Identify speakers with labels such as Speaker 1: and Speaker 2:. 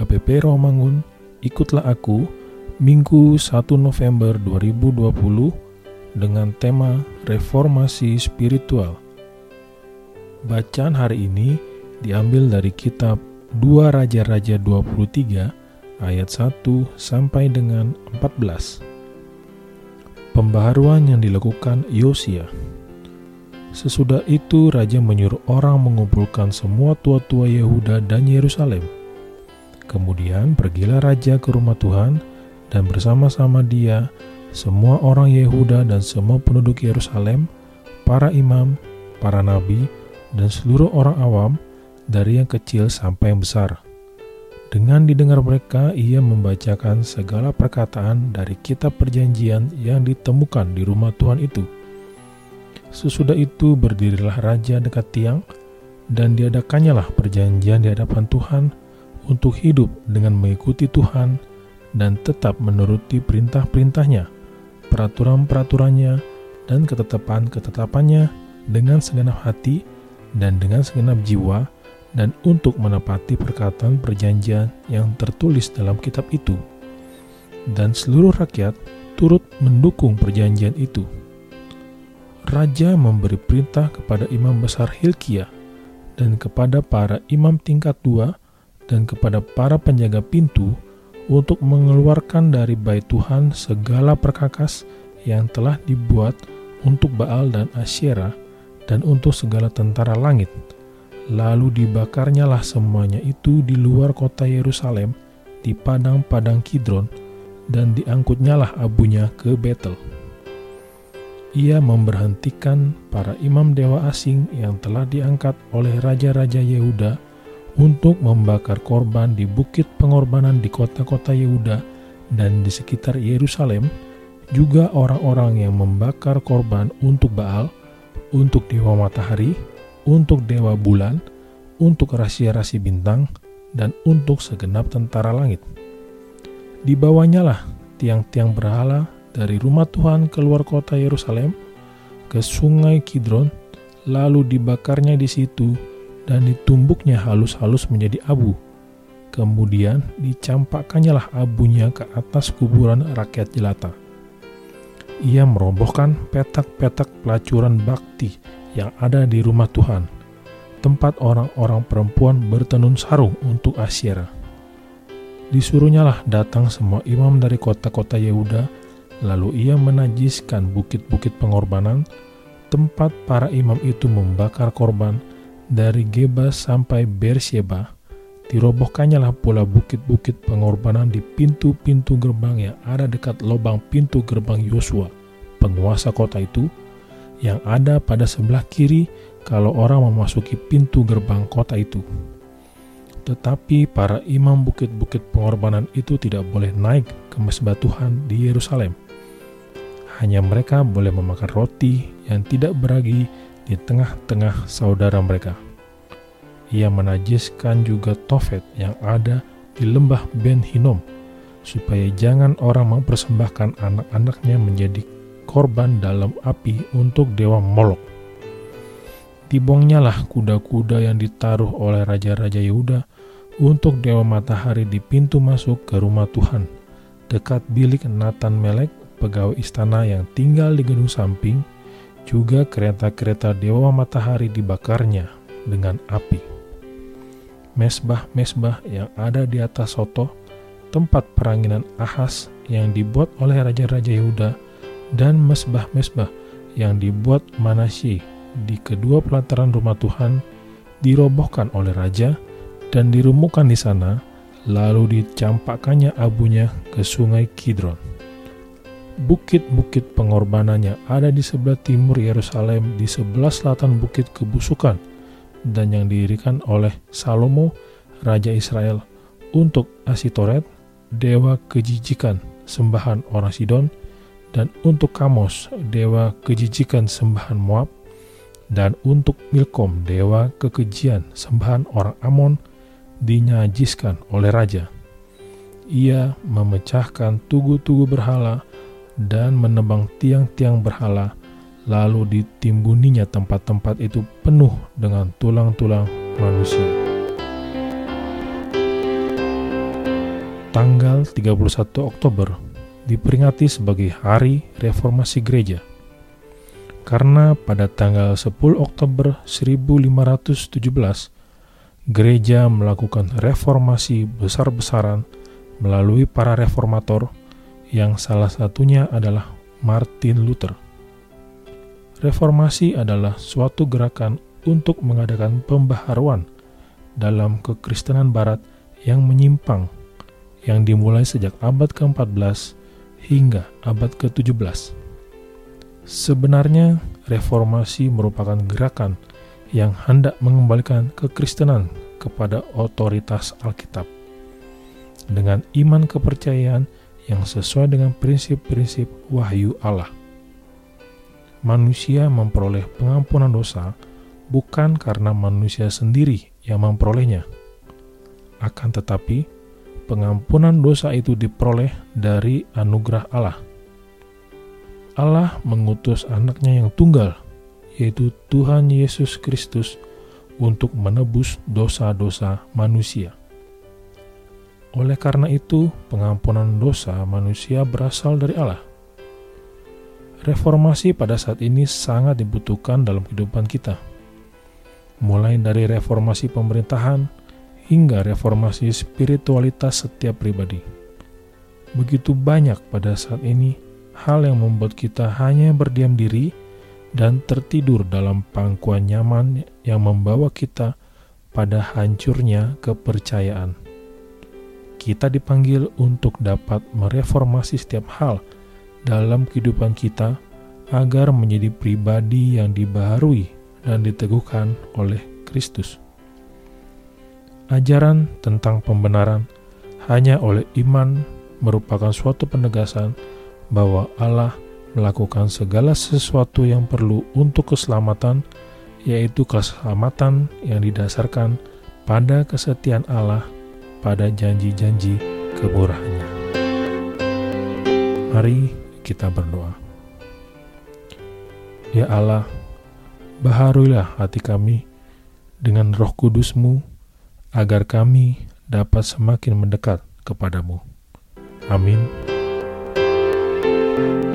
Speaker 1: HKBP Romangun, ikutlah aku, Minggu 1 November 2020 dengan tema Reformasi Spiritual. Bacaan hari ini diambil dari kitab 2 Raja-Raja 23 ayat 1 sampai dengan 14. Pembaharuan yang dilakukan Yosia. Sesudah itu raja menyuruh orang mengumpulkan semua tua-tua Yehuda dan Yerusalem. Kemudian pergilah raja ke rumah Tuhan dan bersama-sama dia semua orang Yehuda dan semua penduduk Yerusalem, para imam, para nabi, dan seluruh orang awam dari yang kecil sampai yang besar. Dengan didengar mereka, ia membacakan segala perkataan dari kitab perjanjian yang ditemukan di rumah Tuhan itu. Sesudah itu berdirilah raja dekat tiang, dan diadakannya lah perjanjian di hadapan Tuhan untuk hidup dengan mengikuti Tuhan dan tetap menuruti perintah-perintahnya, peraturan-peraturannya, dan ketetapan-ketetapannya dengan segenap hati dan dengan segenap jiwa, dan untuk menepati perkataan perjanjian yang tertulis dalam kitab itu. Dan seluruh rakyat turut mendukung perjanjian itu. Raja memberi perintah kepada imam besar Hilkiah dan kepada para imam tingkat dua dan kepada para penjaga pintu untuk mengeluarkan dari bait Tuhan segala perkakas yang telah dibuat untuk Baal dan Asyera dan untuk segala tentara langit. Lalu dibakarnyalah semuanya itu di luar kota Yerusalem di padang-padang Kidron dan diangkutnyalah abunya ke Betel ia memberhentikan para imam dewa asing yang telah diangkat oleh raja-raja Yehuda untuk membakar korban di bukit pengorbanan di kota-kota Yehuda dan di sekitar Yerusalem, juga orang-orang yang membakar korban untuk Baal, untuk dewa matahari, untuk dewa bulan, untuk rasi-rasi bintang, dan untuk segenap tentara langit. Dibawanyalah tiang-tiang berhala dari rumah Tuhan keluar kota Yerusalem ke sungai Kidron, lalu dibakarnya di situ dan ditumbuknya halus-halus menjadi abu. Kemudian dicampakkannya lah abunya ke atas kuburan rakyat jelata. Ia merobohkan petak-petak pelacuran bakti yang ada di rumah Tuhan, tempat orang-orang perempuan bertenun sarung untuk Asyera. Disuruhnyalah datang semua imam dari kota-kota Yehuda Lalu ia menajiskan bukit-bukit pengorbanan, tempat para imam itu membakar korban dari Gebas sampai Bersheba. Dirobohkannya lah pula bukit-bukit pengorbanan di pintu-pintu gerbang yang ada dekat lubang pintu gerbang Yosua, penguasa kota itu yang ada pada sebelah kiri kalau orang memasuki pintu gerbang kota itu. Tetapi para imam bukit-bukit pengorbanan itu tidak boleh naik ke mesbah Tuhan di Yerusalem. Hanya mereka boleh memakan roti yang tidak beragi di tengah-tengah saudara mereka. Ia menajiskan juga Tofet yang ada di lembah Ben Hinom, supaya jangan orang mempersembahkan anak-anaknya menjadi korban dalam api untuk dewa Molok. Dibuangnyalah kuda-kuda yang ditaruh oleh raja-raja Yehuda untuk Dewa Matahari di pintu masuk ke rumah Tuhan, dekat bilik Nathan Melek, pegawai istana yang tinggal di gedung samping, juga kereta-kereta Dewa Matahari dibakarnya dengan api. Mesbah-mesbah yang ada di atas soto, tempat peranginan Ahas yang dibuat oleh raja-raja Yehuda, dan mesbah-mesbah yang dibuat Manasye di kedua pelataran rumah Tuhan dirobohkan oleh raja dan dirumukan di sana, lalu dicampakkannya abunya ke sungai Kidron. Bukit-bukit pengorbanannya ada di sebelah timur Yerusalem, di sebelah selatan bukit kebusukan, dan yang didirikan oleh Salomo, Raja Israel, untuk Asitoret, dewa kejijikan sembahan orang Sidon, dan untuk Kamos, dewa kejijikan sembahan Moab, dan untuk Milkom, dewa kekejian sembahan orang Amon, dinyajiskan oleh raja. Ia memecahkan tugu-tugu berhala dan menebang tiang-tiang berhala, lalu ditimbuninya tempat-tempat itu penuh dengan tulang-tulang manusia. Tanggal 31 Oktober diperingati sebagai Hari Reformasi Gereja. Karena pada tanggal 10 Oktober 1517 gereja melakukan reformasi besar-besaran melalui para reformator yang salah satunya adalah Martin Luther. Reformasi adalah suatu gerakan untuk mengadakan pembaharuan dalam kekristenan barat yang menyimpang yang dimulai sejak abad ke-14 hingga abad ke-17. Sebenarnya reformasi merupakan gerakan yang hendak mengembalikan kekristenan kepada otoritas Alkitab. Dengan iman kepercayaan yang sesuai dengan prinsip-prinsip wahyu Allah. Manusia memperoleh pengampunan dosa bukan karena manusia sendiri yang memperolehnya. Akan tetapi, pengampunan dosa itu diperoleh dari anugerah Allah. Allah mengutus anaknya yang tunggal yaitu Tuhan Yesus Kristus, untuk menebus dosa-dosa manusia. Oleh karena itu, pengampunan dosa manusia berasal dari Allah. Reformasi pada saat ini sangat dibutuhkan dalam kehidupan kita, mulai dari reformasi pemerintahan hingga reformasi spiritualitas setiap pribadi. Begitu banyak pada saat ini hal yang membuat kita hanya berdiam diri dan tertidur dalam pangkuan nyaman yang membawa kita pada hancurnya kepercayaan. Kita dipanggil untuk dapat mereformasi setiap hal dalam kehidupan kita agar menjadi pribadi yang dibaharui dan diteguhkan oleh Kristus. Ajaran tentang pembenaran hanya oleh iman merupakan suatu penegasan bahwa Allah melakukan segala sesuatu yang perlu untuk keselamatan, yaitu keselamatan yang didasarkan pada kesetiaan Allah pada janji-janji kemurahannya. Mari kita berdoa. Ya Allah, baharuilah hati kami dengan roh kudusmu, agar kami dapat semakin mendekat kepadamu. Amin. thank you